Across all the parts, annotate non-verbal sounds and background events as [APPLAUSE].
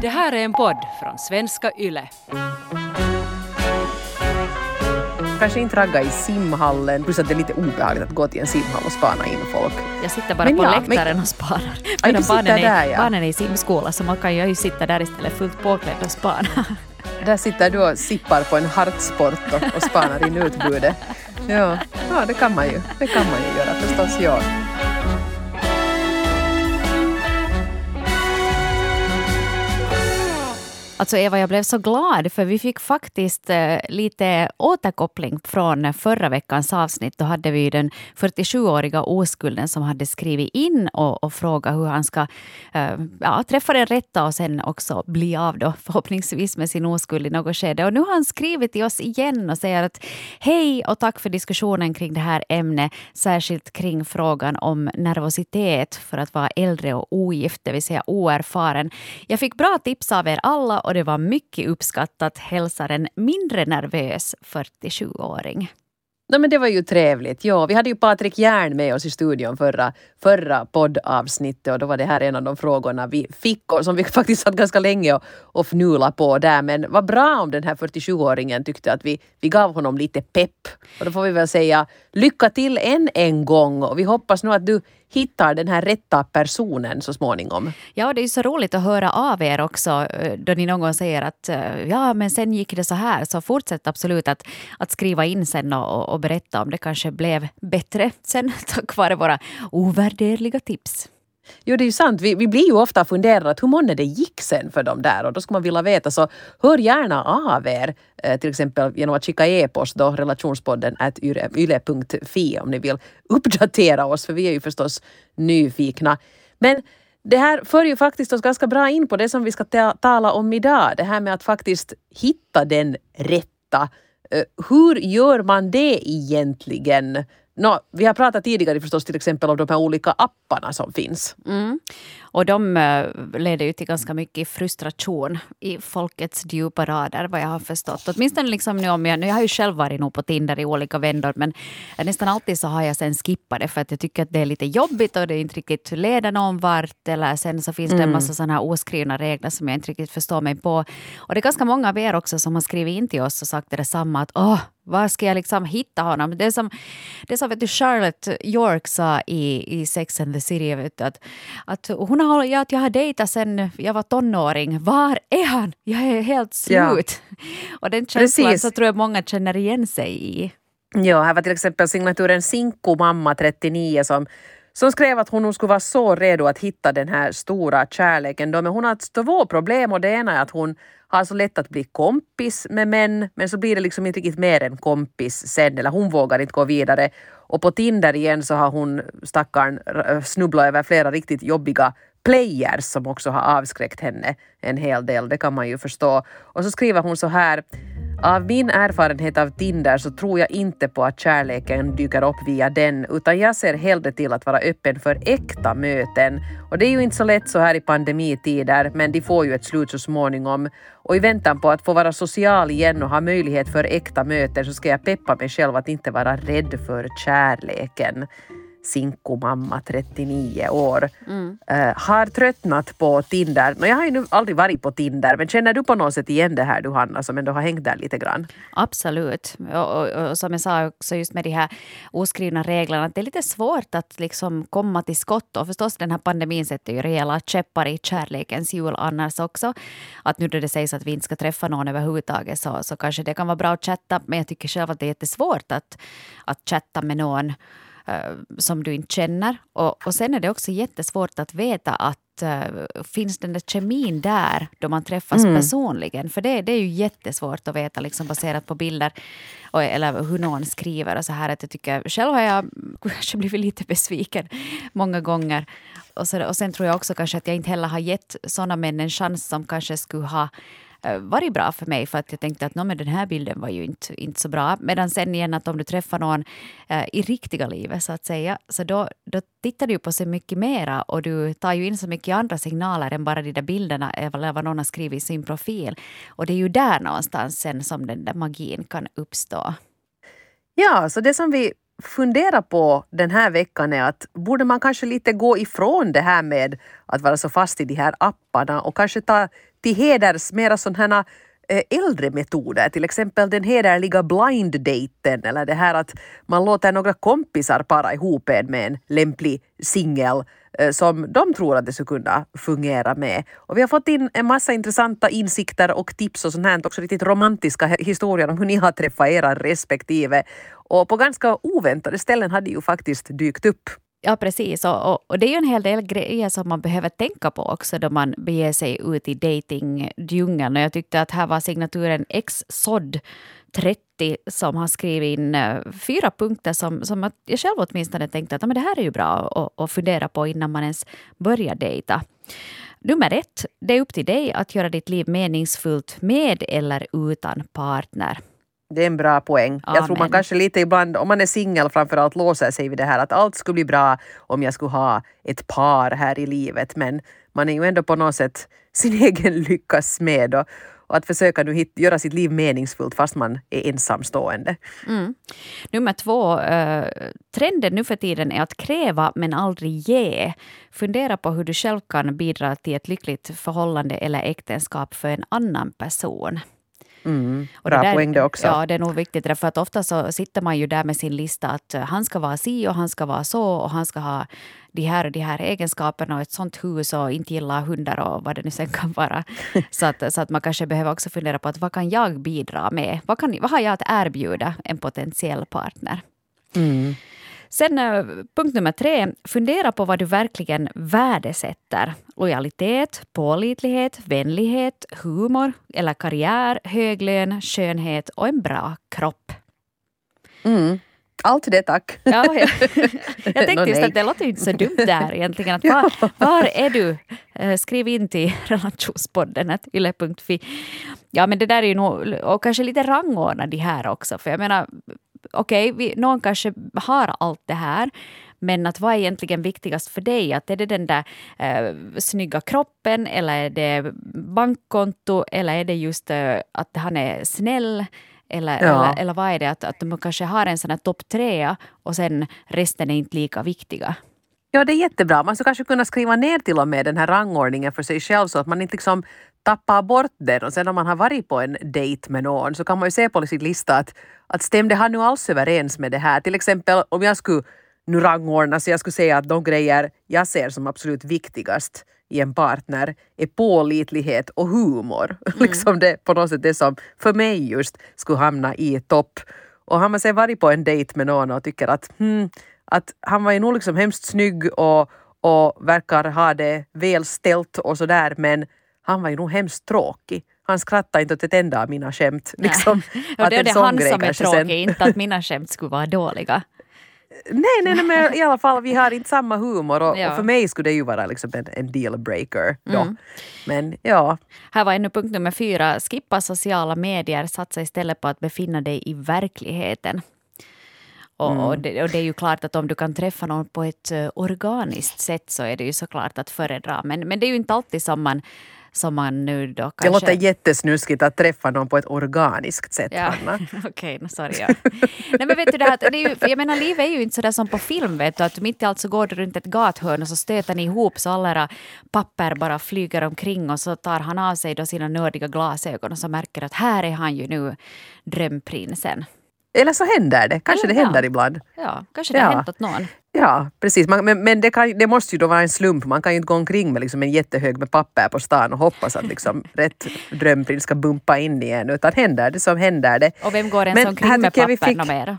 Det här är en podd från svenska YLE. Kanske inte ragga i simhallen, plus att det är lite obehagligt att gå till en simhall och spana in folk. Jag sitter bara Men på ja, läktaren men- och spanar. Aj, du barnen, är, där, ja. barnen är i simskola så man kan ju sitta där istället fullt påklädd och spana. Där sitter du och sippar på en hartsport och, och spanar in utbudet. Ja, ja, det kan man ju. Det kan man ju göra förstås. Ja. Alltså Eva, jag blev så glad för vi fick faktiskt eh, lite återkoppling från förra veckans avsnitt. Då hade vi den 47-åriga oskulden som hade skrivit in och, och frågat hur han ska eh, ja, träffa den rätta och sen också bli av då förhoppningsvis med sin oskuld i något skede. Och nu har han skrivit till oss igen och säger att hej och tack för diskussionen kring det här ämnet, särskilt kring frågan om nervositet för att vara äldre och ogift, det vill säga oerfaren. Jag fick bra tips av er alla och det var mycket uppskattat, hälsar en mindre nervös 47-åring. No, men det var ju trevligt. Ja, vi hade ju Patrik Järn med oss i studion förra, förra poddavsnittet och då var det här en av de frågorna vi fick och som vi faktiskt satt ganska länge och, och fnula på där. Men vad bra om den här 47-åringen tyckte att vi, vi gav honom lite pepp. Och då får vi väl säga lycka till än en gång och vi hoppas nu att du hittar den här rätta personen så småningom. Ja, det är ju så roligt att höra av er också eh, då ni någon gång säger att eh, ja, men sen gick det så här. Så fortsätt absolut att, att skriva in sen och, och berätta om det kanske blev bättre sen [LAUGHS] tack vare våra ovärderliga tips. Jo, det är ju sant. Vi, vi blir ju ofta funderade att hur månne det gick sen för dem där och då skulle man vilja veta så hör gärna av er eh, till exempel genom att skicka e-post då relationspodden at yle.fi om ni vill uppdatera oss för vi är ju förstås nyfikna. Men det här för ju faktiskt oss ganska bra in på det som vi ska ta- tala om idag. Det här med att faktiskt hitta den rätta. Eh, hur gör man det egentligen? Nå, vi har pratat tidigare förstås till exempel om de här olika apparna som finns. Mm. Och de eh, leder ju till ganska mycket frustration i folkets djupa rader vad jag har förstått. Åtminstone liksom nu om jag, nu jag har ju själv varit nog på Tinder i olika vändor men nästan alltid så har jag sen skippat det för att jag tycker att det är lite jobbigt och det inte riktigt leder någon vart. Eller sen så finns det en massa sådana här oskrivna regler som jag inte riktigt förstår mig på. Och det är ganska många av er också som har skrivit in till oss och sagt det samma att åh, var ska jag liksom hitta honom? Det är som, det är som vet du, Charlotte York sa i, i Sex and the City, vet du, att, att hon har, ja, att jag har dejtat sen jag var tonåring. Var är han? Jag är helt Ja. slut. [LAUGHS] Och den känslan Precis. så tror jag många känner igen sig i. Ja, här var till exempel signaturen Sinko mamma 39 som, som skrev att hon nog skulle vara så redo att hitta den här stora kärleken. Då, men hon har två problem och det ena är att hon har så lätt att bli kompis med män men så blir det liksom inte riktigt mer än kompis sen eller hon vågar inte gå vidare. Och på Tinder igen så har hon stackarn äh, snubblat över flera riktigt jobbiga players som också har avskräckt henne en hel del, det kan man ju förstå. Och så skriver hon så här av min erfarenhet av Tinder så tror jag inte på att kärleken dyker upp via den utan jag ser hellre till att vara öppen för äkta möten. Och det är ju inte så lätt så här i pandemitider men de får ju ett slut så småningom. Och i väntan på att få vara social igen och ha möjlighet för äkta möten så ska jag peppa mig själv att inte vara rädd för kärleken. Sinko mamma 39 år. Eh, har tröttnat på Tinder. Nå, jag har ju nu aldrig varit på Tinder men känner du på något sätt igen det här du Hanna som ändå har hängt där lite grann? Absolut. Och, och, och som jag sa också just med de här oskrivna reglerna, att det är lite svårt att liksom komma till skott. Och förstås den här pandemin sätter ju rejäla käppar i kärlekens hjul annars också. Att nu då det sägs att vi inte ska träffa någon överhuvudtaget så, så kanske det kan vara bra att chatta. Men jag tycker själv att det är jättesvårt att, att chatta med någon som du inte känner. Och, och sen är det också jättesvårt att veta att eh, finns den där kemin där då man träffas personligen? För det, det är ju jättesvårt att veta liksom baserat på bilder och, eller hur någon skriver och så här. Att jag tycker, själv har jag [LAUGHS] kanske blivit lite besviken många gånger. Och, så, och sen tror jag också kanske att jag inte heller har gett sådana män en chans som kanske skulle ha eh, Eh, varit bra för mig för att jag tänkte att men den här bilden var ju inte, inte så bra. Medan sen igen att om du träffar någon eh, i riktiga livet så att säga, så då, då tittar du på så mycket mera och du tar ju in så mycket andra signaler än bara de där bilderna eller vad någon har skrivit i sin profil. Och det är ju där någonstans sen som den där magin kan uppstå. Ja, så det som vi funderar på den här veckan är att borde man kanske lite gå ifrån det här med att vara så fast i de här apparna och kanske ta till heders mera sådana här eh, äldre metoder, till exempel den hederliga blind daten eller det här att man låter några kompisar para ihop en med en lämplig singel eh, som de tror att det skulle kunna fungera med. Och vi har fått in en massa intressanta insikter och tips och sånt här, också riktigt romantiska historier om hur ni har träffat era respektive. Och på ganska oväntade ställen hade ju faktiskt dykt upp. Ja, precis. Och, och, och, det är ju en hel del grejer som man behöver tänka på också då man beger sig ut i dejtingdjungeln. Och jag tyckte att här var signaturen XSOD30 som har skrivit in eh, fyra punkter som, som jag själv åtminstone tänkte att men det här är ju bra att, att fundera på innan man ens börjar dejta. Nummer ett, det är upp till dig att göra ditt liv meningsfullt med eller utan partner. Det är en bra poäng. Amen. Jag tror man kanske lite ibland, om man är singel framförallt, låser sig vid det här att allt skulle bli bra om jag skulle ha ett par här i livet. Men man är ju ändå på något sätt sin [LAUGHS] egen lyckas smed. Och, och att försöka nu hit, göra sitt liv meningsfullt fast man är ensamstående. Mm. Nummer två, eh, trenden nu för tiden är att kräva men aldrig ge. Fundera på hur du själv kan bidra till ett lyckligt förhållande eller äktenskap för en annan person. Mm, bra där, poäng det också. Ja, det är nog viktigt. Därför att ofta så sitter man ju där med sin lista att eh, han ska vara si och han ska vara så och han ska ha de här och de här egenskaperna och ett sånt hus och inte gilla hundar och vad det nu sen kan vara. [LAUGHS] så, att, så att man kanske behöver också fundera på att vad kan jag bidra med? Vad, kan, vad har jag att erbjuda en potentiell partner? Mm. Sen eh, punkt nummer tre, fundera på vad du verkligen värdesätter. Lojalitet, pålitlighet, vänlighet, humor eller karriär, hög lön, skönhet och en bra kropp. Mm. Allt det tack. Ja, ja. [LAUGHS] Jag tänkte just att det låter inte så dumt där egentligen. Att var, [LAUGHS] var är du? Eh, skriv in till [LAUGHS] relationspodden yle.fi. Ja men det där är ju nog, och kanske lite rangordna de här också. För jag menar, okej, okay, någon kanske har allt det här. Men att vad är egentligen viktigast för dig? Att är det den där eh, snygga kroppen eller är det bankkonto eller är det just eh, att han är snäll? Eller, ja. eller, eller vad är det? Att, att de kanske har en sån här topp trea och sen resten är inte lika viktiga. Ja, det är jättebra. Man skulle kanske kunna skriva ner till och med den här rangordningen för sig själv så att man inte liksom tappar bort den och sen om man har varit på en dejt med någon så kan man ju se på sin lista att, att stämde han nu alls överens med det här? Till exempel om jag skulle nu rangordna så jag skulle säga att de grejer jag ser som absolut viktigast i en partner är pålitlighet och humor. [LAUGHS] Mm. liksom det på något sätt det som för mig just skulle hamna i topp. Och har man sen varit på en dejt med någon och tycker att, hmm, att han var ju nog liksom hemskt snygg och, och verkar ha det väl ställt och sådär men han var ju nog hemskt tråkig. Han skrattade inte åt ett enda av mina skämt. Liksom, [LAUGHS] och det är det han som är tråkig, sen... inte att mina skämt skulle vara dåliga. [LAUGHS] Nej, nej, nej, men i alla fall vi har inte samma humor och, ja. och för mig skulle det ju vara liksom en, en dealbreaker. Mm. Men ja. Här var ännu punkt nummer fyra. Skippa sociala medier, satsa istället på att befinna dig i verkligheten. Och, mm. och, det, och, det, är ju klart att om du kan träffa någon på ett uh, organiskt sätt så är det ju såklart att föredra. Men, men det är ju inte alltid som man som man nu då kanske... Det låter jättesnuskigt att träffa någon på ett organiskt sätt, ja. Hanna. [LAUGHS] Okej, okay, sorry. Ja. Nej, men vet du, det här, det är ju, jag menar, livet är ju inte sådär som på film, vet du, att mitt i allt så går du runt ett gathörn och så stöter ni ihop så alla era papper bara flyger omkring och så tar han av sig då sina nördiga glasögon och så märker att här är han ju nu drömprinsen. Eller så händer det. Kanske Eller, det händer ja. ibland. Ja, kanske det ja. har hänt åt någon. Ja, precis. Man, men men det, kan, det, måste ju då vara en slump. Man kan ju inte gå omkring med liksom en jättehög med papper på stan och hoppas att liksom [LAUGHS] rätt drömprins ska bumpa in i en. Utan händer det så händer det. Och vem går ens omkring med papper fick... mera?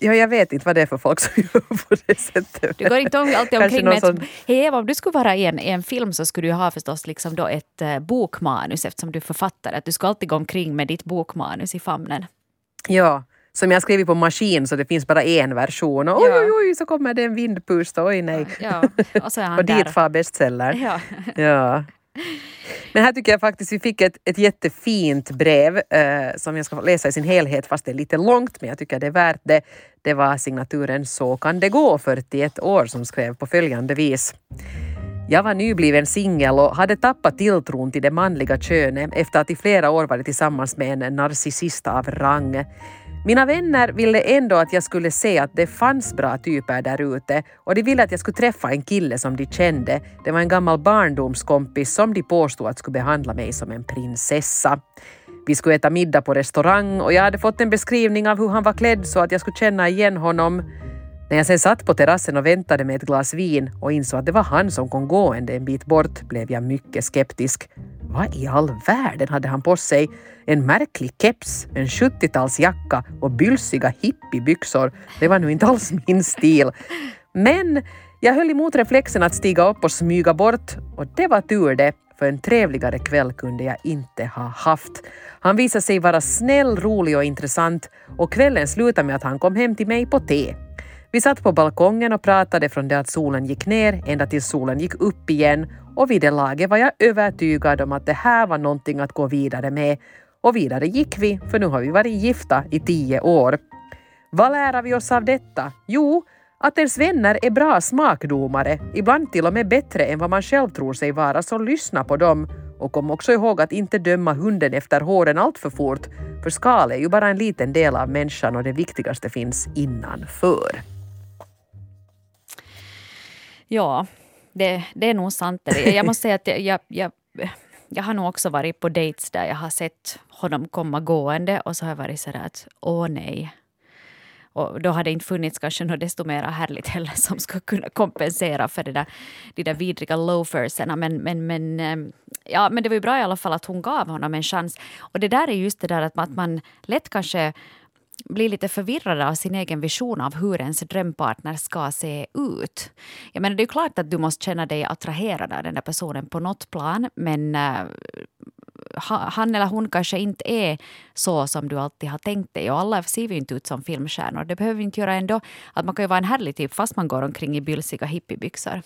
Ja, jag vet inte vad det är för folk som [LAUGHS] gör på det sättet. Du går inte alltid omkring med ett... Sån... Hej Eva, om du skulle vara i en, i en film så skulle du ha förstås liksom då ett uh, bokmanus eftersom du är författare. Att du ska alltid gå omkring med ditt bokmanus i famnen. Ja, som jag skrivit på maskin så det finns bara en version. Och oj, oj, oj, så kommer det en vindpust. Oj, nej. Ja, och så är [LAUGHS] han och dit far bestseller. Ja. [LAUGHS] ja. Men här tycker jag faktiskt vi fick ett, ett jättefint brev eh, som jag ska läsa i sin helhet fast det är lite långt men jag tycker det är värt det. Det var signaturen Så kan det gå 41 år som skrev på följande vis. Jag var nybliven singel och hade tappat tilltron till det manliga könet efter att i flera år varit tillsammans med en narcissist av rang. Mina vänner ville ändå att jag skulle se att det fanns bra typer där ute och de ville att jag skulle träffa en kille som de kände. Det var en gammal barndomskompis som de påstod att skulle behandla mig som en prinsessa. Vi skulle äta middag på restaurang och jag hade fått en beskrivning av hur han var klädd så att jag skulle känna igen honom. När jag sen satt på terrassen och väntade med ett glas vin och insåg att det var han som kom gående en bit bort blev jag mycket skeptisk. Vad i all världen hade han på sig? En märklig keps, en 70-talsjacka och bylsiga hippiebyxor. Det var nu inte alls min stil. Men jag höll emot reflexen att stiga upp och smyga bort och det var tur det, för en trevligare kväll kunde jag inte ha haft. Han visade sig vara snäll, rolig och intressant och kvällen slutade med att han kom hem till mig på te. Vi satt på balkongen och pratade från det att solen gick ner ända tills solen gick upp igen och vid det laget var jag övertygad om att det här var någonting att gå vidare med. Och vidare gick vi, för nu har vi varit gifta i tio år. Vad lär vi oss av detta? Jo, att ens vänner är bra smakdomare, ibland till och med bättre än vad man själv tror sig vara, så lyssna på dem. Och kom också ihåg att inte döma hunden efter håren allt för fort, för skal är ju bara en liten del av människan och det viktigaste finns innanför. Ja, det, det är nog sant. Jag måste säga att jag, jag, jag, har nog också varit på dates där jag har sett honom komma gående och så har jag varit sådär att åh nej. Och då har det inte funnits kanske något desto mer härligt heller som skulle kunna kompensera för det där, de där vidriga loaferserna. Men, men, men, ehm, ja, men det var ju bra i alla fall att hon gav honom en chans. Och det där är just det där att man, att man lätt kanske blir lite förvirrade av sin egen vision av hur ens drömpartner ska se ut. Jag menar, det är klart att du måste känna dig attraherad av den där personen på något plan men uh, han eller hon kanske inte är så som du alltid har tänkt dig. Och alla ser ju inte ut som filmstjärnor. Det behöver vi inte göra ändå. Att man kan ju vara en härlig typ fast man går omkring i bylsiga hippiebyxor.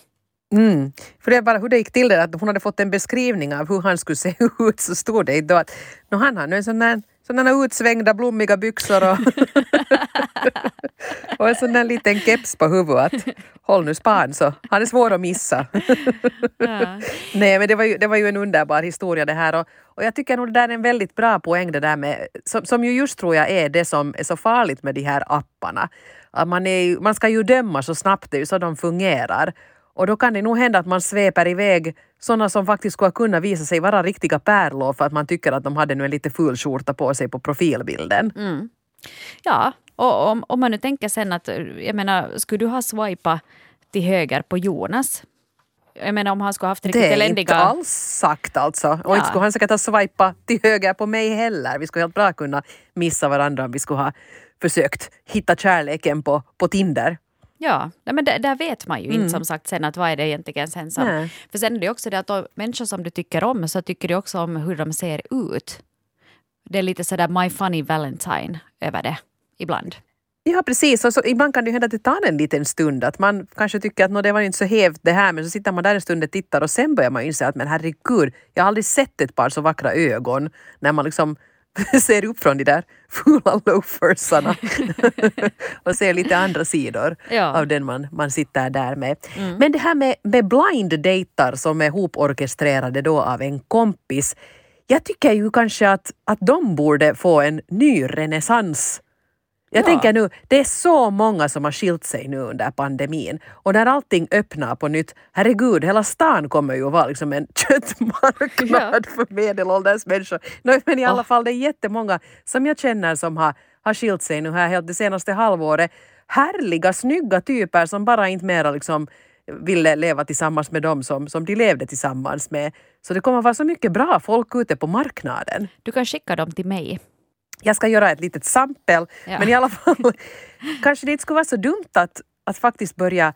Mm. För det är bara hur det gick till det, att hon hade fått en beskrivning av hur han skulle se [LAUGHS] ut så stod det då att han har nu en sån där sådana utsvängda blommiga byxor och, [LAUGHS] och en sån där liten keps på huvudet. Håll nu span så han är svår att missa. [LAUGHS] ja. Nej men det var, ju, det var ju en underbar historia det här och, och jag tycker nog det där är en väldigt bra poäng det där med som, som ju just tror jag är det som är så farligt med de här apparna. Att man, är, man ska ju döma så snabbt, det är ju så de fungerar. Och då kan det nog hända att man sveper iväg sådana som faktiskt skulle kunna visa sig vara riktiga pärlor för att man tycker att de hade nu en lite ful skjorta på sig på profilbilden. Mm. Ja, och om, om man nu tänker sen att, jag menar, skulle du ha swipat till höger på Jonas jag menar om han skulle haft riktigt eländiga... Det är inte alls sagt alltså. Och ja. inte skulle han säkert ha swipat till höger på mig heller. Vi skulle helt bra kunna missa varandra om vi skulle ha försökt hitta kärleken på, på Tinder. Ja, men där, där, vet man ju mm. inte som sagt sen att vad är det egentligen sen som... Nej. För sen är det också det att människor som du tycker om så tycker du också om hur de ser ut. Det är lite sådär My Funny Valentine över det ibland. Ja precis, och så, ibland kan det hända att det tar en liten stund att man kanske tycker att det var inte så hävt det här men så sitter man där en stund och tittar och sen börjar man inse att men herregud, jag har aldrig sett ett par så vackra ögon när man liksom [LAUGHS] ser upp från de där fula loafersarna [LAUGHS] och ser lite andra sidor ja. av den man, man sitter där med. Mm. Men det här med, med blind datar som är hoporkestrerade då av en kompis. Jag tycker ju kanske att, att de borde få en ny renässans jag ja. tänker nu, det är så många som har skilt sig nu under pandemin och när allting öppnar på nytt, herregud, hela stan kommer ju att vara liksom en [LAUGHS] köttmarknad ja. för medelålders människor. No, men i alla oh. fall, det är jättemånga som jag känner som har, har skilt sig nu här helt det senaste halvåret. Härliga, snygga typer som bara inte mera liksom ville leva tillsammans med dem som, som de levde tillsammans med. Så det kommer vara så mycket bra folk ute på marknaden. Du kan skicka dem till mig. Jag ska göra ett litet sampel, ja. men i alla fall [LAUGHS] kanske det inte skulle vara så dumt att, att faktiskt börja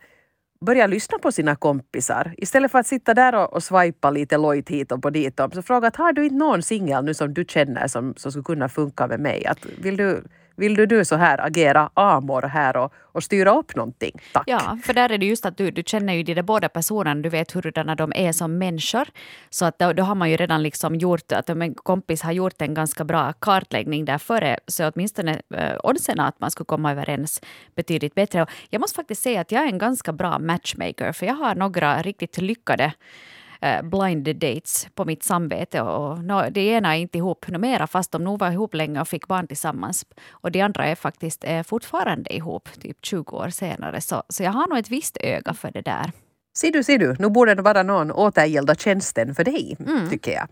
börja lyssna på sina kompisar. Istället för att sitta där och, och swipa lite lojt hit och på dit. Så fråga att har du inte någon singel nu som du känner som, som skulle kunna funka med mig? Att vill du vill du, du så här agera amor här och, och styra upp någonting? Tack. Ja, för där är det just att du, du känner ju de där båda personerna, du vet hurdana de är som människor. Så att då, då har man ju redan liksom gjort, att om en kompis har gjort en ganska bra kartläggning där före, så åtminstone eh, oddsen att man skulle komma överens betydligt bättre. Och jag måste faktiskt säga att jag är en ganska bra matchmaker, för jag har några riktigt lyckade Eh, blind dates på mitt samvete. Och, no, det ena är inte ihop numera, fast de nog var ihop länge och fick barn tillsammans. Och det andra är faktiskt fortfarande ihop, typ 20 år senare. Så, så jag har nog ett visst öga för det där. Ser du, ser du, nu borde det vara någon återgälda tjänsten för dig, mm. tycker jag.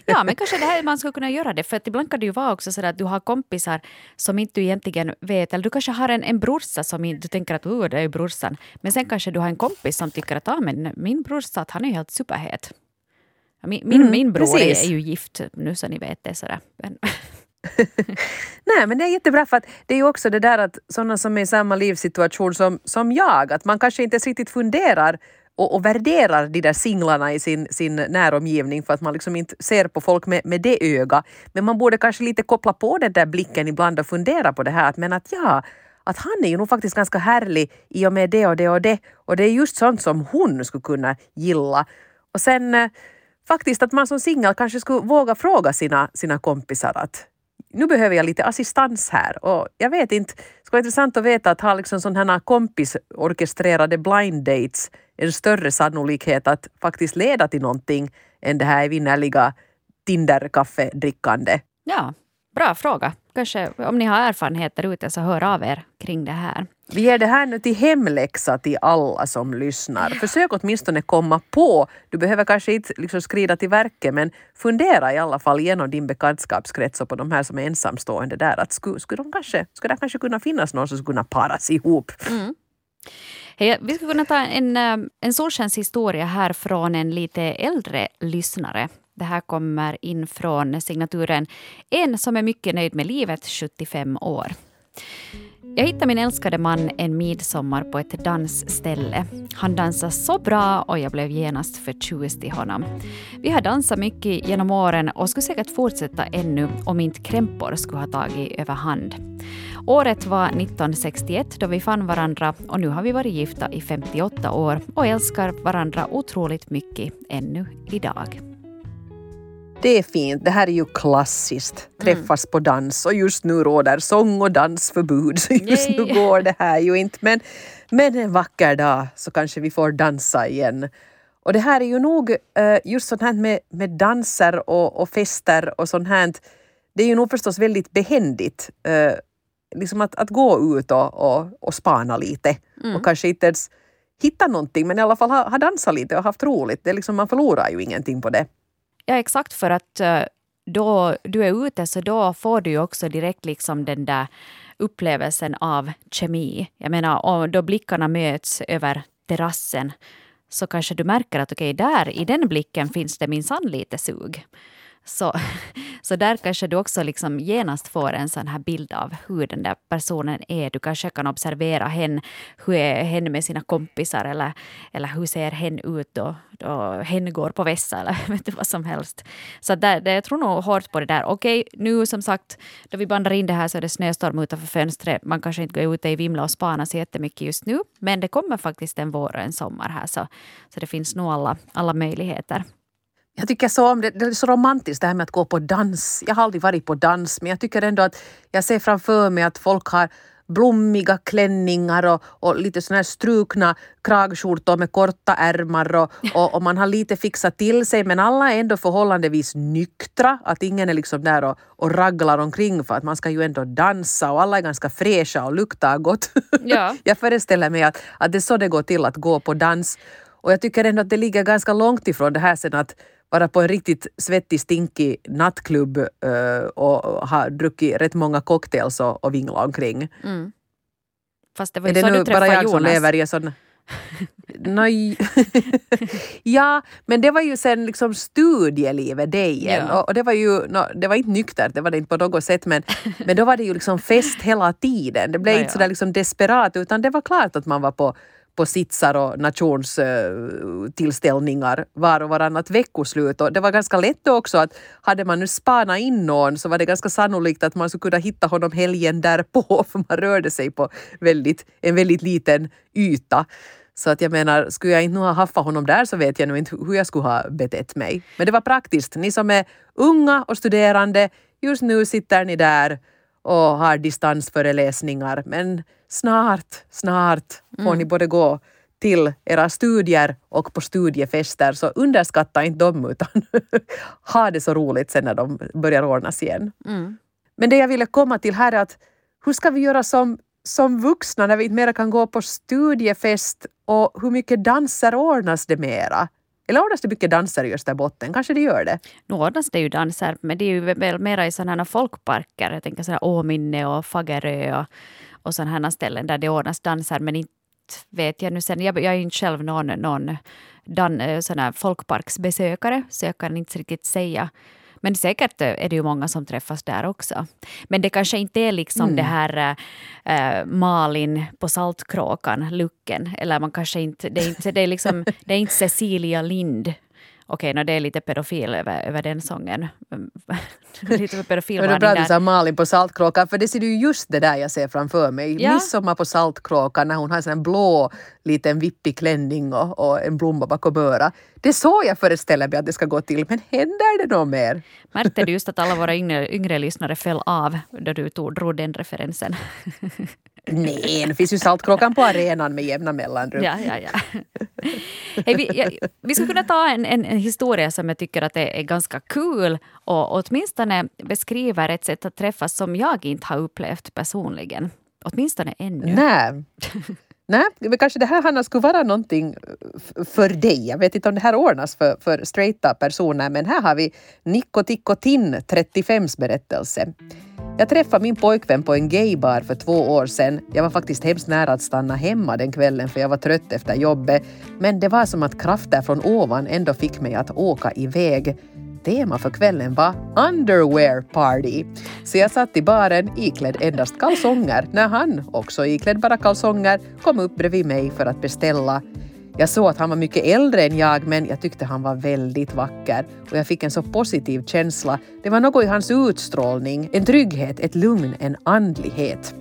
[LAUGHS] ja, men kanske det här man skulle kunna göra det, för att ibland kan det ju vara också så att du har kompisar som inte du egentligen vet, eller du kanske har en, en brorsa som du tänker att oh, det är brorsan, men sen kanske du har en kompis som tycker att ah, men min brorsa, han är helt superhet. Min, min, mm, min bror är, är, ju gift nu så ni vet det sådär. [LAUGHS] Nej men det är jättebra för att det är ju också det där att sådana som är i samma livssituation som, som jag, att man kanske inte riktigt funderar och, och värderar de där singlarna i sin, sin näromgivning för att man liksom inte ser på folk med, med det öga. Men man borde kanske lite koppla på den där blicken ibland och fundera på det här att men att ja, att han är ju nog faktiskt ganska härlig i och med det och det och det och det är just sånt som hon skulle kunna gilla. Och sen eh, faktiskt att man som singel kanske skulle våga fråga sina, sina kompisar att nu behöver jag lite assistans här. Och jag vet inte, det skulle vara intressant att veta att ha liksom sådana här kompisorkestrerade blind dates en större sannolikhet att faktiskt leda till någonting än det här evinnerliga Tinder-kaffedrickande. Ja, bra fråga. Kanske om ni har erfarenheter ute så hör av er kring det här. Vi ger det här nu till hemläxa till alla som lyssnar. Försök åtminstone komma på, du behöver kanske inte liksom skrida till verket, men fundera i alla fall genom din bekantskapskrets och på de här som är ensamstående där. Att skulle, skulle, de kanske, skulle det kanske kunna finnas någon som skulle kunna paras ihop? Mm. Hej, vi skulle kunna ta en, eh, en solskens solskenshistoria här från en lite äldre lyssnare. Det här kommer in från signaturen En som är mycket nöjd med livet, 75 år. Jag hittade min älskade man en midsommar på ett dansställe. Han dansade så bra och jag blev genast förtjust i honom. Vi har dansat mycket genom åren och skulle säkert fortsätta ännu om inte krämpor skulle ha tagit överhand. Året var 1961 då vi fann varandra och nu har vi varit gifta i 58 år och älskar varandra otroligt mycket ännu idag. Det är fint. Det här är ju klassiskt. Träffas mm. på dans och just nu råder sång och dansförbud [LAUGHS] så just Yay. nu går det här ju inte. Men, men en vacker dag så kanske vi får dansa igen. Och det här är ju nog uh, just sånt här med, med danser och, och fester och sånt här. Det är ju nog förstås väldigt behändigt. Uh, liksom att, att gå ut och, och, och spana lite mm. och kanske inte ens hitta någonting men i alla fall ha, ha dansat lite och haft roligt. Det är liksom, man förlorar ju ingenting på det. Ja exakt för att eh, då du är ute så då får du ju också direkt liksom den där upplevelsen av kemi. Jag menar, om då blickarna möts över terrassen så kanske du märker att okej, okay, där i den blicken finns det minsann lite sug. Så, [LAUGHS] så där kanske du också liksom genast får en sån här bild av hur den där personen är. Du kanske kan observera hen, hur är hen med sina kompisar eller, eller hur ser hen ut då, då hen går på vässa eller [LAUGHS] vet du, vad som helst. Så där, det, jag tror nog hårt på det där. Okej, nu som sagt, då vi bandar in det här så är det snöstorm utanför fönstret. Man kanske inte går ute i vimla och spanar så jättemycket just nu. Men det kommer faktiskt en vår och en sommar här så, så det finns nog alla, alla möjligheter. Jag tycker så om det. Det är så romantiskt det här med att gå på dans. Jag har aldrig varit på dans men jag tycker ändå att jag ser framför mig att folk har blommiga klänningar och, och lite såna här strukna kragskjortor med korta ärmar och, och, och, man har lite fixat till sig men alla är ändå förhållandevis nyktra. Att ingen är liksom där och, och raglar omkring för att man ska ju ändå dansa och alla är ganska fräscha och luktar gott. Ja. [LAUGHS] jag föreställer mig att, att det är så det går till att gå på dans. Och jag tycker ändå att det ligger ganska långt ifrån det här sen att vara på en riktigt svettig, stinkig nattklubb uh, och ha druckit rätt många cocktails och, och vingla omkring. Mm. Fast det var ju är det så nu bara jag Jonas. som lever i en sån... [LAUGHS] Nej. [LAUGHS] ja, men det var ju sen liksom studielivet det igen. Ja. Och, och, det var ju, no, det var inte nyktert, det var det inte på något sätt men, men då var det ju liksom fest hela tiden. Det blev Nej, inte sådär liksom desperat utan det var klart att man var på på sitsar och nationstillställningar eh, var och varannat veckoslut. Och det var ganska lätt också att hade man nu spanat in någon så var det ganska sannolikt att man skulle kunna hitta honom helgen därpå [LAUGHS] för man rörde sig på väldigt, en väldigt liten yta. Så att jag menar, skulle jag inte ha haffat honom där så vet jag nog inte hur jag skulle ha betett mig. Men det var praktiskt. Ni som är unga och studerande, just nu sitter ni där och har distansföreläsningar. Men snart, snart får mm. ni både gå till era studier och på studiefester så underskatta inte dem utan [LAUGHS] ha det så roligt sen när de börjar ordnas igen. Mm. Men det jag ville komma till här är att hur ska vi göra som, som vuxna när vi inte mera kan gå på studiefest och hur mycket danser ordnas det mera? Eller ordnas det mycket danser i Österbotten? Kanske det gör det? Nu ordnas det ju danser, men det är ju väl mera i sådana folkparker. Jag tänker sådär Åminne och Fagerö och, och sådana ställen där det ordnas danser, men inte vet jag nu sen. Jag, jag är inte själv någon, någon dan, eh, sån folkparksbesökare, så jag kan inte riktigt säga men säkert är det ju många som träffas där också. Men det kanske inte är liksom mm. det här äh, Malin på Saltkråkan-looken. Eller man kanske inte, det är inte, det är liksom, [LAUGHS] det är inte Cecilia Lind Okej, no, det är lite pedofil över, över den sången. [LAUGHS] lite pedofil [LAUGHS] Men det är bra att du sa Malin på Saltkråkan för det ser du just det där jag ser framför mig. Ja. Midsommar på Saltkråkan när hon har en blå liten vippig klänning och, och en blomma bakom örat. Det är så jag föreställer mig att det ska gå till. Men händer det något mer? Märkte du [LAUGHS] just att alla våra yngre, yngre lyssnare föll av då du tog, drog den referensen? Nej, det finns ju Saltkråkan på arenan med jämna mellanrum. Ja, ja, ja. Hey, vi, ja, vi skulle kunna ta en, en, en, historia som jag tycker att är, är ganska kul och åtminstone beskriver ett sätt att träffas som jag inte har upplevt personligen. Åtminstone ännu. Nej. Nej, men kanske det här Hanna skulle vara någonting eh, för dig. Jag vet inte om det här ordnas för, för straighta personer men här har vi Nikko Tikko Tinn 35s berättelse. Jag träffade min pojkvän på en gaybar för två år sedan. Jag var faktiskt hemskt nära att stanna hemma den kvällen för jag var trött efter jobbet. Men det var som att krafter från ovan ändå fick mig att åka iväg. Tema för kvällen var underwear party. Så jag satt i baren iklädd endast kalsonger när han, också iklädd bara kalsonger, kom upp bredvid mig för att beställa. Jag såg att han var mycket äldre än jag men jag tyckte han var väldigt vacker och jag fick en så positiv känsla. Det var något i hans utstrålning, en trygghet, ett lugn, en andlighet.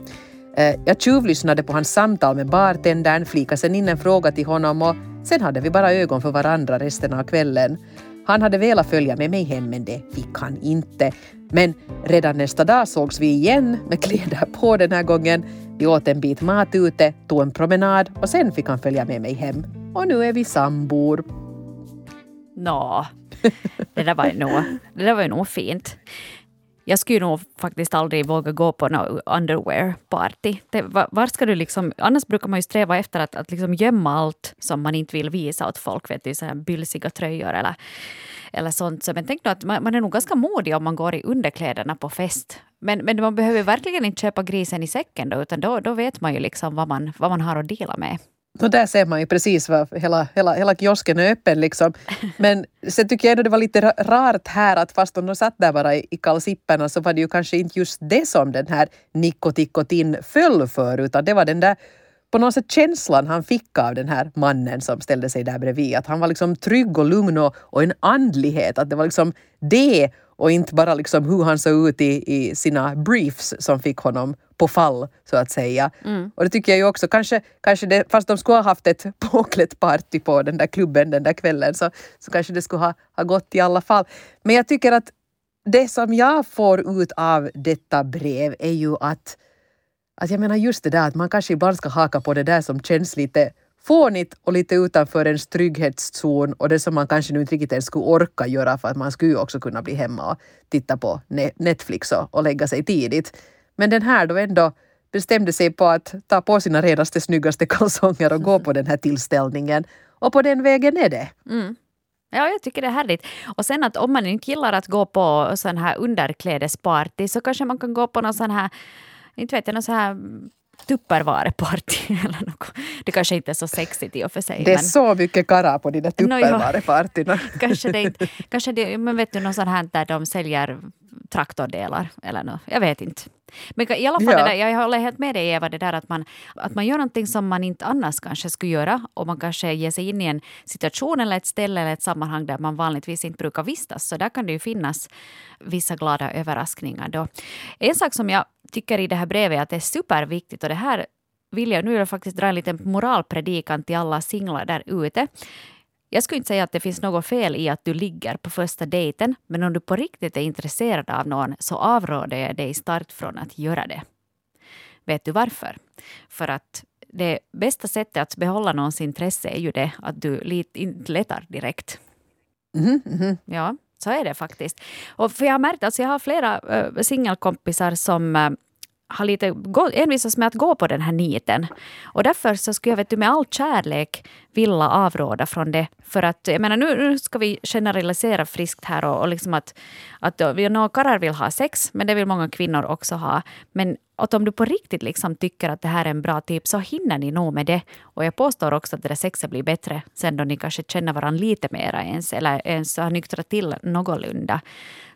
Eh, jag tjuvlyssnade på hans samtal med bartendern, flikade sen in en fråga till honom och sen hade vi bara ögon för varandra resten av kvällen. Han hade velat följa med mig hem men det fick han inte. Men redan nästa dag sågs vi igen med kläder på den här gången. Vi åt en bit mat ute, tog en promenad och sen fick han följa med mig hem. Och nu är vi sambor. Nå, det där var ju nog, det där var ju nog fint. Jag skulle nog faktiskt aldrig våga gå på något underwear-party. Var, var, ska du liksom, annars brukar man ju sträva efter att, att liksom gömma allt som man inte vill visa åt folk. Vet du, så här bylsiga tröjor eller, eller sånt. Så men tänk då att man, man, är nog ganska modig om man går i underkläderna på fest. Men, men man behöver verkligen inte köpa grisen i säcken då, utan då, då vet man ju liksom vad man, vad man har att dela med. Och där ser man ju precis vad hela, hela, hela kiosken är öppen. Liksom. Men sen tycker jag ändå det var lite rart här att fast de satt där bara i, i kalsipperna så var det ju kanske inte just det som den här nikotikotin föll för utan det var den där på något sätt känslan han fick av den här mannen som ställde sig där bredvid. Att han var liksom trygg och lugn och, och en andlighet. Att det var liksom det och inte bara liksom hur han såg ut i, i sina briefs som fick honom på fall så att säga. Mm. Och det tycker jag ju också, kanske, kanske det, fast de skulle ha haft ett [LAUGHS] påklätt party på den där klubben den där kvällen så, så kanske det skulle ha, ha gått i alla fall. Men jag tycker att det som jag får ut av detta brev är ju att, att jag menar just det där att man kanske ibland ska haka på det där som känns lite fånigt och lite utanför ens trygghetszon och det som man kanske nu inte riktigt ens skulle orka göra för att man skulle ju också kunna bli hemma och titta på Netflix och, och lägga sig tidigt. Men den här då ändå bestämde sig på att ta på sina renaste, snyggaste kalsonger och gå på den här tillställningen. Och på den vägen är det. Mm. Ja, jag tycker det är härligt. Och sen att om man inte gillar att gå på sån här underklädesparty så kanske man kan gå på någon sån här, inte vet jag, någon sån här tuppervareparty [LAUGHS] eller något. Det kanske inte är så sexigt i och för sig. Det är men... så mycket kara på de där tuppervarepartyna. [LAUGHS] kanske det inte, kanske det, men vet du något sånt här där de säljer traktordelar eller något, jag vet inte. Men i alla fall, ja. där, jag håller helt med dig Eva, det där att man, att man gör någonting som man inte annars kanske skulle göra och man kanske ger sig in i en situation eller ett ställe eller ett sammanhang där man vanligtvis inte brukar vistas. Så där kan det ju finnas vissa glada överraskningar. Då. En sak som jag tycker i det här brevet att det är superviktigt och det här vill jag nu faktiskt dra en liten moralpredikan till alla singlar där ute. Jag skulle inte säga att det finns något fel i att du ligger på första dejten, men om du på riktigt är intresserad av någon så avråder jag dig starkt från att göra det. Vet du varför? För att det bästa sättet att behålla någons intresse är ju det att du inte letar direkt. Mhm, mhm. Ja, så är det faktiskt. Och för jag har märkt, alltså jag har flera äh, singelkompisar som eh, har lite envisats envisas med att gå på den här niten. Och därför så skulle jag vet du, med all kärlek vilja avråda från det. För att jag menar, nu, nu ska vi generalisera friskt här och, och liksom att, att några karlar vill ha sex, men det vill många kvinnor också ha. Men att om du på riktigt liksom tycker att det här är en bra tips så hinner ni nog med det. Och jag påstår också att det där sexet blir bättre sen då ni kanske känner varandra lite mera ens eller ens har nyktrat till någorlunda.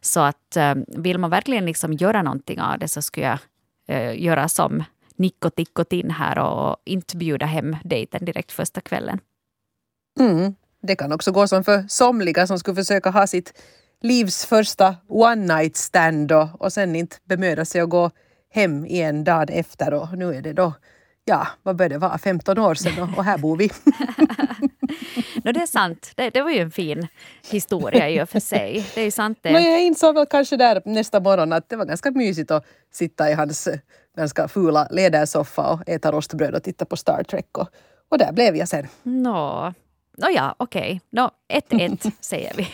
Så att eh, vill man verkligen liksom göra någonting av det så skulle jag eh, göra som Nikko Tikkotin här och inte bjuda hem dejten direkt första kvällen. Mm. Det kan också gå som för somliga som skulle försöka ha sitt livs första one night stand då, och sen inte bemöda sig att gå hem igen dagen efter och nu är det då, ja, vad bör det vara, 15 år sedan och, och här bor vi. [LAUGHS] no, det är sant. Det, det, var ju en fin historia i och för sig. Det är sant det. Men jag insåg väl kanske där nästa morgon att det var ganska mysigt att sitta i hans ganska fula lädersoffa och äta rostbröd och titta på Star Trek. Och, och där blev jag sen. Nå, Nåja, okej. Okay. No, 1-1 [LAUGHS] säger vi.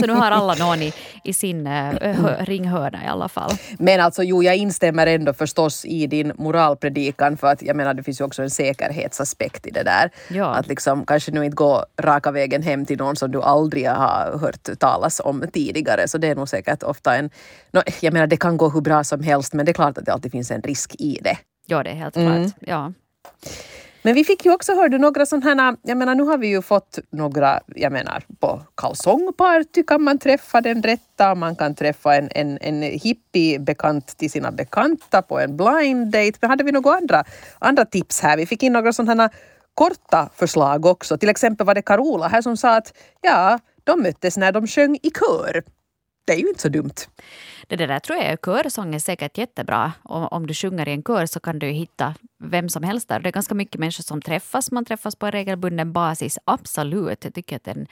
Så nu har alla någon i, i sin uh, ringhörna i alla fall. Men alltså jo, jag instämmer ändå förstås i din moralpredikan för att jag menar det finns ju också en säkerhetsaspekt i det där. Ja. Att liksom kanske nu inte gå raka vägen hem till någon som du aldrig har hört talas om tidigare. Så det är nog säkert ofta en... No, jag menar det kan gå hur bra som helst men det är klart att det alltid finns en risk i det. Ja, det är helt mm. klart. Ja. Men vi fick ju också, hörde några sådana här, jag menar nu har vi ju fått några, jag menar på kalsongparty kan man träffa den rätta, man kan träffa en, en, en hippie-bekant till sina bekanta på en blind date. Men hade vi några andra, andra tips här? Vi fick in några sådana korta förslag också. Till exempel var det Carola här som sa att ja, de möttes när de sjöng i kör. Det är ju inte så dumt. Det där tror jag, körsång är säkert jättebra. Om, om du sjunger i en kör så kan du hitta vem som helst där. Det är ganska mycket människor som träffas. Man träffas på en regelbunden basis. Absolut. Jag tycker att det är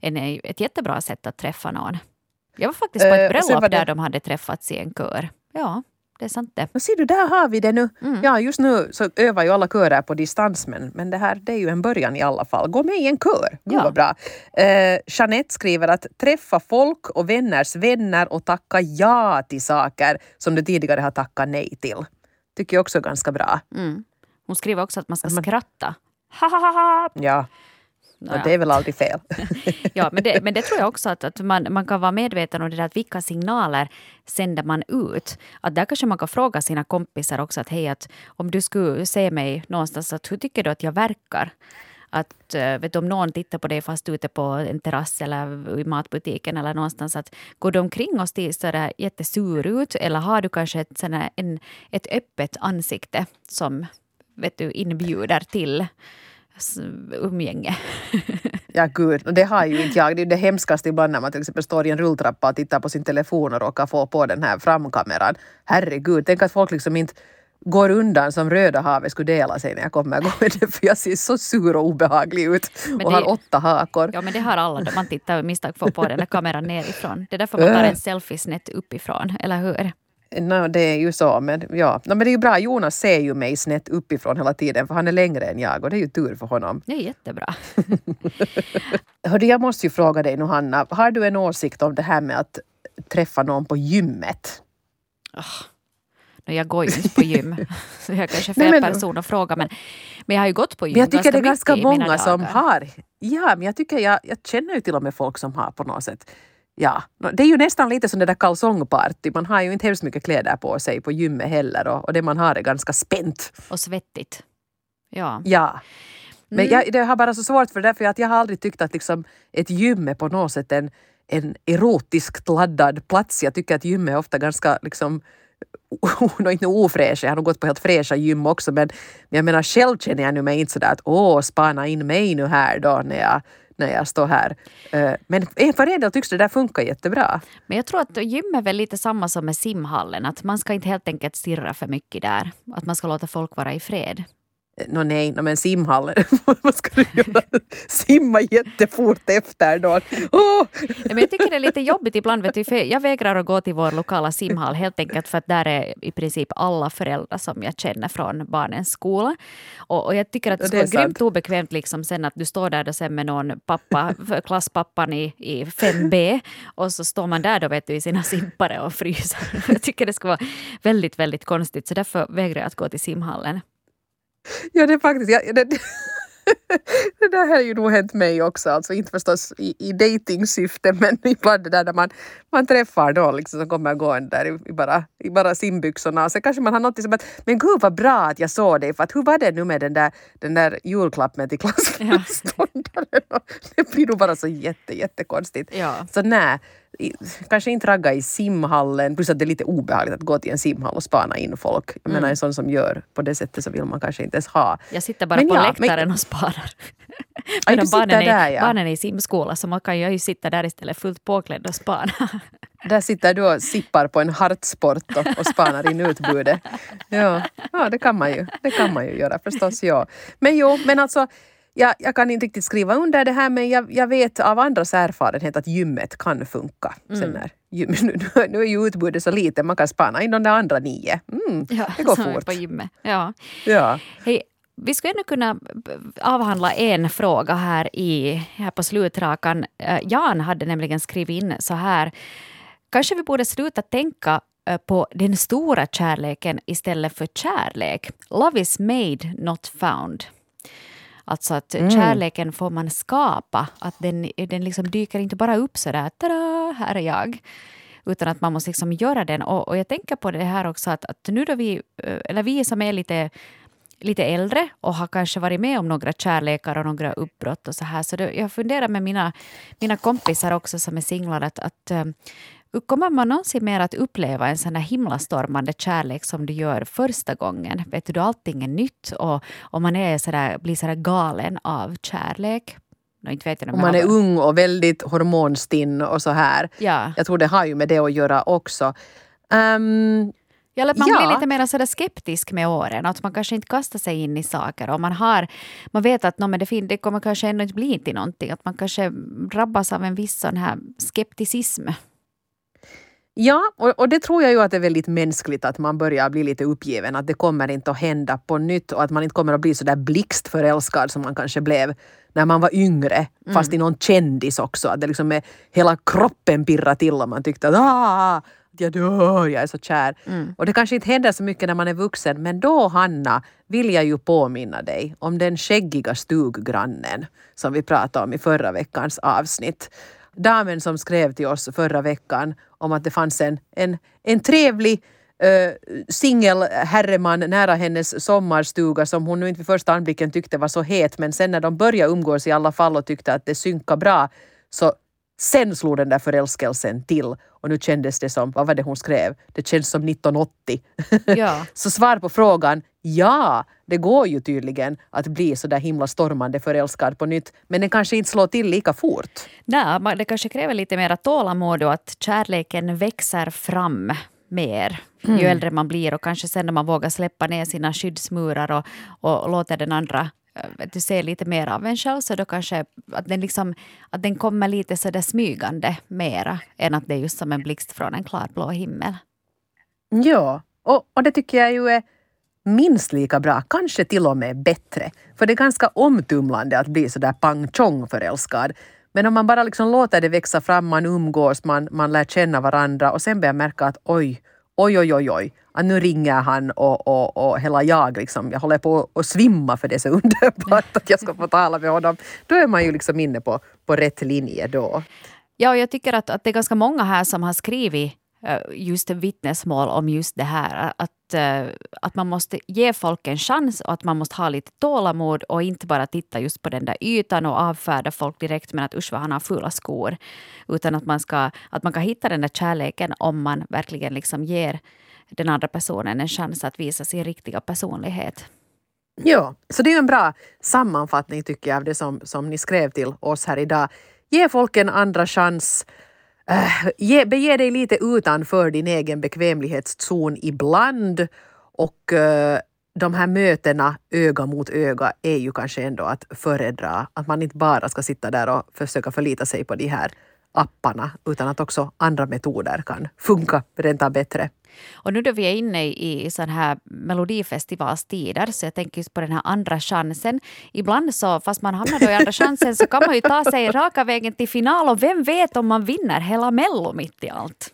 en, ett jättebra sätt att träffa någon. Jag var faktiskt på ett eh, bröllop uh, där de hade träffats i en kör. Ja det är sant det. Men ser du, där har vi det nu. Mm. Ja, just nu så övar ju alla körer på distans men, men det här det är ju en början i alla fall. Gå med i en kör, Gud ja. vad bra. Uh, Jeanette skriver att träffa folk och vänners vänner och tacka ja till saker som du tidigare har tackat nej till. Tycker jag också är ganska bra. Mm. Hon skriver också att man ska skratta. Ha, ha, ha, ha. Ja, och det är väl aldrig fel. [LAUGHS] ja, men det, men det tror jag också att, att man, man kan vara medveten om det där, att vilka signaler sänder man ut. Att där kanske man kan fråga sina kompisar också att hej, att om du skulle se mig någonstans, att hur tycker du att jag verkar? Att eh, vet du, om någon tittar på dig fast ute på en terrass eller i matbutiken eller någonstans, att går du omkring och ser jättesur ut eller har du kanske ett, såna, en, ett öppet ansikte som vet du, inbjuder till umgänge. [LAUGHS] ja gud, det har ju inte jag. Det är det hemskaste ibland när man till exempel står i en rulltrappa och tittar på sin telefon och råkar få på den här framkameran. Herregud, tänk att folk liksom inte går undan som Röda havet skulle dela sig när jag kommer gående för jag ser så sur och obehaglig ut och det, har åtta hakor. Ja men det har alla då man tittar och misstag får på den där kameran nerifrån. Det är därför man tar en selfie snett uppifrån, eller hur? No, det är ju så, men ja. No, men det är ju bra. Jonas ser ju mig snett uppifrån hela tiden för han är längre än jag och det är ju tur för honom. Det är jättebra. [LAUGHS] Hörde, jag måste ju fråga dig nu Hanna, har du en åsikt om det här med att träffa någon på gymmet? Oh. No, jag går ju inte på gym, [LAUGHS] så jag kanske är fel Nej, men, person att fråga. Men, men jag har ju gått på gym Jag tycker det är ganska många som har. Ja, men jag tycker jag, jag känner ju till och med folk som har på något sätt Ja, det är ju nästan lite som det där kalsongparty. Man har ju inte hemskt mycket kläder på sig på gymmet heller och, och det man har är ganska spänt. Och svettigt. Ja. Ja. Men mm. jag, det har bara så svårt för det, för att jag har aldrig tyckt att liksom ett gym är på något sätt en, en erotiskt laddad plats. Jag tycker att gym är ofta ganska liksom [LAUGHS] inte ofräscha, jag har nog gått på helt fräscha gym också men jag menar själv känner jag nu mig inte sådär att åh, spana in mig nu här då när jag när jag står här. Eh, men för en del tycks det där funka jättebra. Men jag tror att gym är väl lite samma som med simhallen. Att man ska inte helt enkelt stirra för mycket där. Att man ska låta folk vara i fred. Nå nej, no, men simhallen, [LAUGHS] vad ska du göra? Simma jättefort efter då? Oh! Men jag tycker det är lite jobbigt ibland. Vet du, för jag vägrar att gå till vår lokala simhall helt enkelt för att där är i princip alla föräldrar som jag känner från barnens skola. Och, och jag tycker att det, skulle vara grymt obekvämt liksom sen att du står där då sen med någon pappa, [LAUGHS] klasspappan i, i 5B och så står man där då vet du i sina simpare och fryser. [LAUGHS] Jag tycker det skulle vara väldigt, väldigt konstigt så därför vägrar jag att gå till simhallen. [LAUGHS] Ja, det är faktiskt... Ja, det, [LAUGHS] det där har ju nog hänt mig också, alltså inte förstås i, i dejtingsyfte [LAUGHS] men ibland det där när man, man träffar då liksom som kommer gående där i, i, bara, i bara simbyxorna och så kanske man har något som att men gud vad bra att jag såg dig för att hur var det nu med den där, den där julklappen till klassföreståndaren? Ja. det blir nog bara så jätte jättekonstigt. Ja. Så nej, kanske inte ragga i simhallen, plus att det är lite obehagligt att gå till en simhall och spana in folk. Jag mm. menar en sån som gör på det sättet så vill man kanske inte ens ha. Jag sitter bara men på ja, läktaren men... och spanar. Medan barnen, där, ja. barnen är i simskola så man kan ju sitta där istället fullt påklädd och spana. Där sitter du och sippar på en hartsport och, och spanar in utbudet. Ja, ja det, kan man ju, det kan man ju göra förstås. Ja. Men jo, men alltså jag, jag kan inte riktigt skriva under det här men jag, jag vet av andras erfarenhet att gymmet kan funka. Mm. Sen när, gym, [LAUGHS] nu, nu är ju utbudet så lite, man kan spana in de där andra nio. Mm, ja, det går fort. På gymmet. Ja. Ja. Hej, vi skulle ännu kunna avhandla en fråga här, i, här på slutrakan. Eh, Jan hade nämligen skrivit in så här. Kanske vi borde sluta tänka eh, på den stora kärleken istället för kärlek. Love is made, not found. Alltså att mm. kärleken får man skapa. Att den, den liksom dyker inte bara upp så där, tada, här är jag. Utan att man måste liksom göra den. Och, och jag tänker på det här också att, att nu då vi, eh, eller vi som är lite lite äldre och har kanske varit med om några kärlekar och några uppbrott och så här. Så det, jag funderar med mina, mina kompisar också som är singlar att, att eh, Kommer man någonsin mer att uppleva en sån här himlastormande kärlek som du gör första gången? Vet du, allting är nytt och, och man är sådär, blir sådär galen av kärlek. No, inte vet jag, och man är ung och väldigt hormonstinn och så här. Ja. Jag tror det har ju med det att göra också. Um, Ja, att man ja. blir lite mer sådär skeptisk med åren. Att man kanske inte kastar sig in i saker. Och man, har, man vet att no, men det, fin- det kommer kanske ändå inte bli till någonting. Att man kanske drabbas av en viss sån här skepticism. Ja, och, och, det tror jag ju att det är väldigt mänskligt att man börjar bli lite uppgiven, att det kommer inte att hända på nytt och att man inte kommer att bli så där blixtförälskad som man kanske blev när man var yngre, mm. fast i någon kändis också. Att det liksom är, hela kroppen pirrar till och man tyckte att ah, jag dör, jag är så kär. Mm. Och det kanske inte händer så mycket när man är vuxen, men då Hanna vill jag ju påminna dig om den skäggiga stuggrannen som vi pratade om i förra veckans avsnitt damen som skrev till oss förra veckan om att det fanns en, en, en trevlig uh, singelherreman nära hennes sommarstuga som hon nu inte vid första anblicken tyckte var så het men sen när de började umgås i alla fall och tyckte att det synkade bra så sen slog den där förälskelsen till och nu kändes det som, vad var det hon skrev? Det känns som 1980. Ja. [LAUGHS] så svar på frågan, ja, det går ju tydligen att bli så där himla stormande förälskad på nytt, men den kanske inte slår till lika fort. Nej, det kanske kräver lite mer tålamod och att kärleken växer fram mer mm. ju äldre man blir och kanske sen när man vågar släppa ner sina skyddsmurar och, och låter den andra eh, du ser lite mer av en själv så då kanske att den, liksom, att den kommer lite så där smygande mera än att det är just som en blixt från en klarblå himmel. Ja, och, och det tycker jag ju är minst lika bra, kanske till och med bättre. För det är ganska omtumlande att bli sådär pang chong förälskad. Men om man bara liksom låter det växa fram, man umgås, man, man lär känna varandra och sen börjar märka att oj, oj, oj, oj, oj, att nu ringer han och, och, och hela jag liksom, jag håller på att svimma för det är så [LAUGHS] underbart att jag ska få tala med honom. Då är man ju liksom inne på, på rätt linje då. Ja, och jag tycker att, att det är ganska många här som har skrivit Eh, just vittnesmål om just det här. Att, eh, att man måste ge folk en chans och att man måste ha lite tålamod och inte bara titta just på den där ytan och avfärda folk direkt med att usch vad han har fula skor. Utan att man, ska, att man kan hitta den där kärleken om man verkligen liksom ger den andra personen en chans att visa sin riktiga personlighet. Ja, så det är en bra sammanfattning tycker jag av det som, som ni skrev till oss här idag. Ge folk en andra chans Äh, ge, bege dig lite utanför din egen bekvämlighetszon ibland och äh, de här mötena öga mot öga är ju kanske ändå att föredra. Att man inte bara ska sitta där och försöka förlita sig på de här apparna utan att också andra metoder kan funka rent av bättre. Och nu då vi är inne i sån här melodifestivalstider så jag tänker på den här andra chansen. Ibland så, fast man hamnar då i andra chansen så kan man ju ta sig raka vägen till final och vem vet om man vinner hela mello mitt i allt.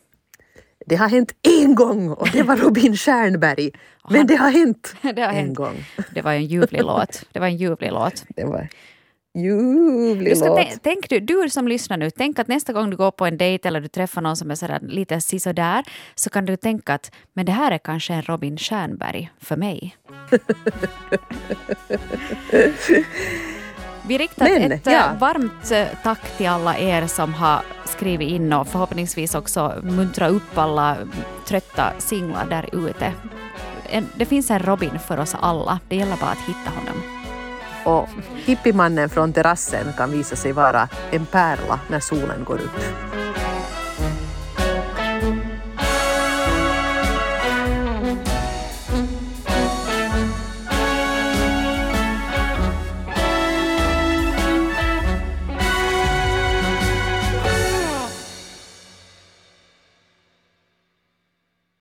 Det har hänt en gång och det var Robin Stjernberg. Men det har hänt [LAUGHS] det har en hänt. gång. Det var en ljuvlig låt. Det var en ljuvlig låt. Det var ljuvlig Du ska låt. tän- tänk du, du som lyssnar nu, tänk att nästa gång du går på en dejt eller du träffar någon som är sådär lite sisådär så kan du tänka att men det här är kanske en Robin Stjernberg för mig. [LAUGHS] Vi riktar Men, ett eh, ja. varmt eh, tack till alla er som har skrivit in och förhoppningsvis också muntra upp alla trötta singlar där ute. Det finns en Robin för oss alla. Det gäller bara att hitta honom. Och hippiemannen från terrassen kan visa sig vara en pärla när solen går upp.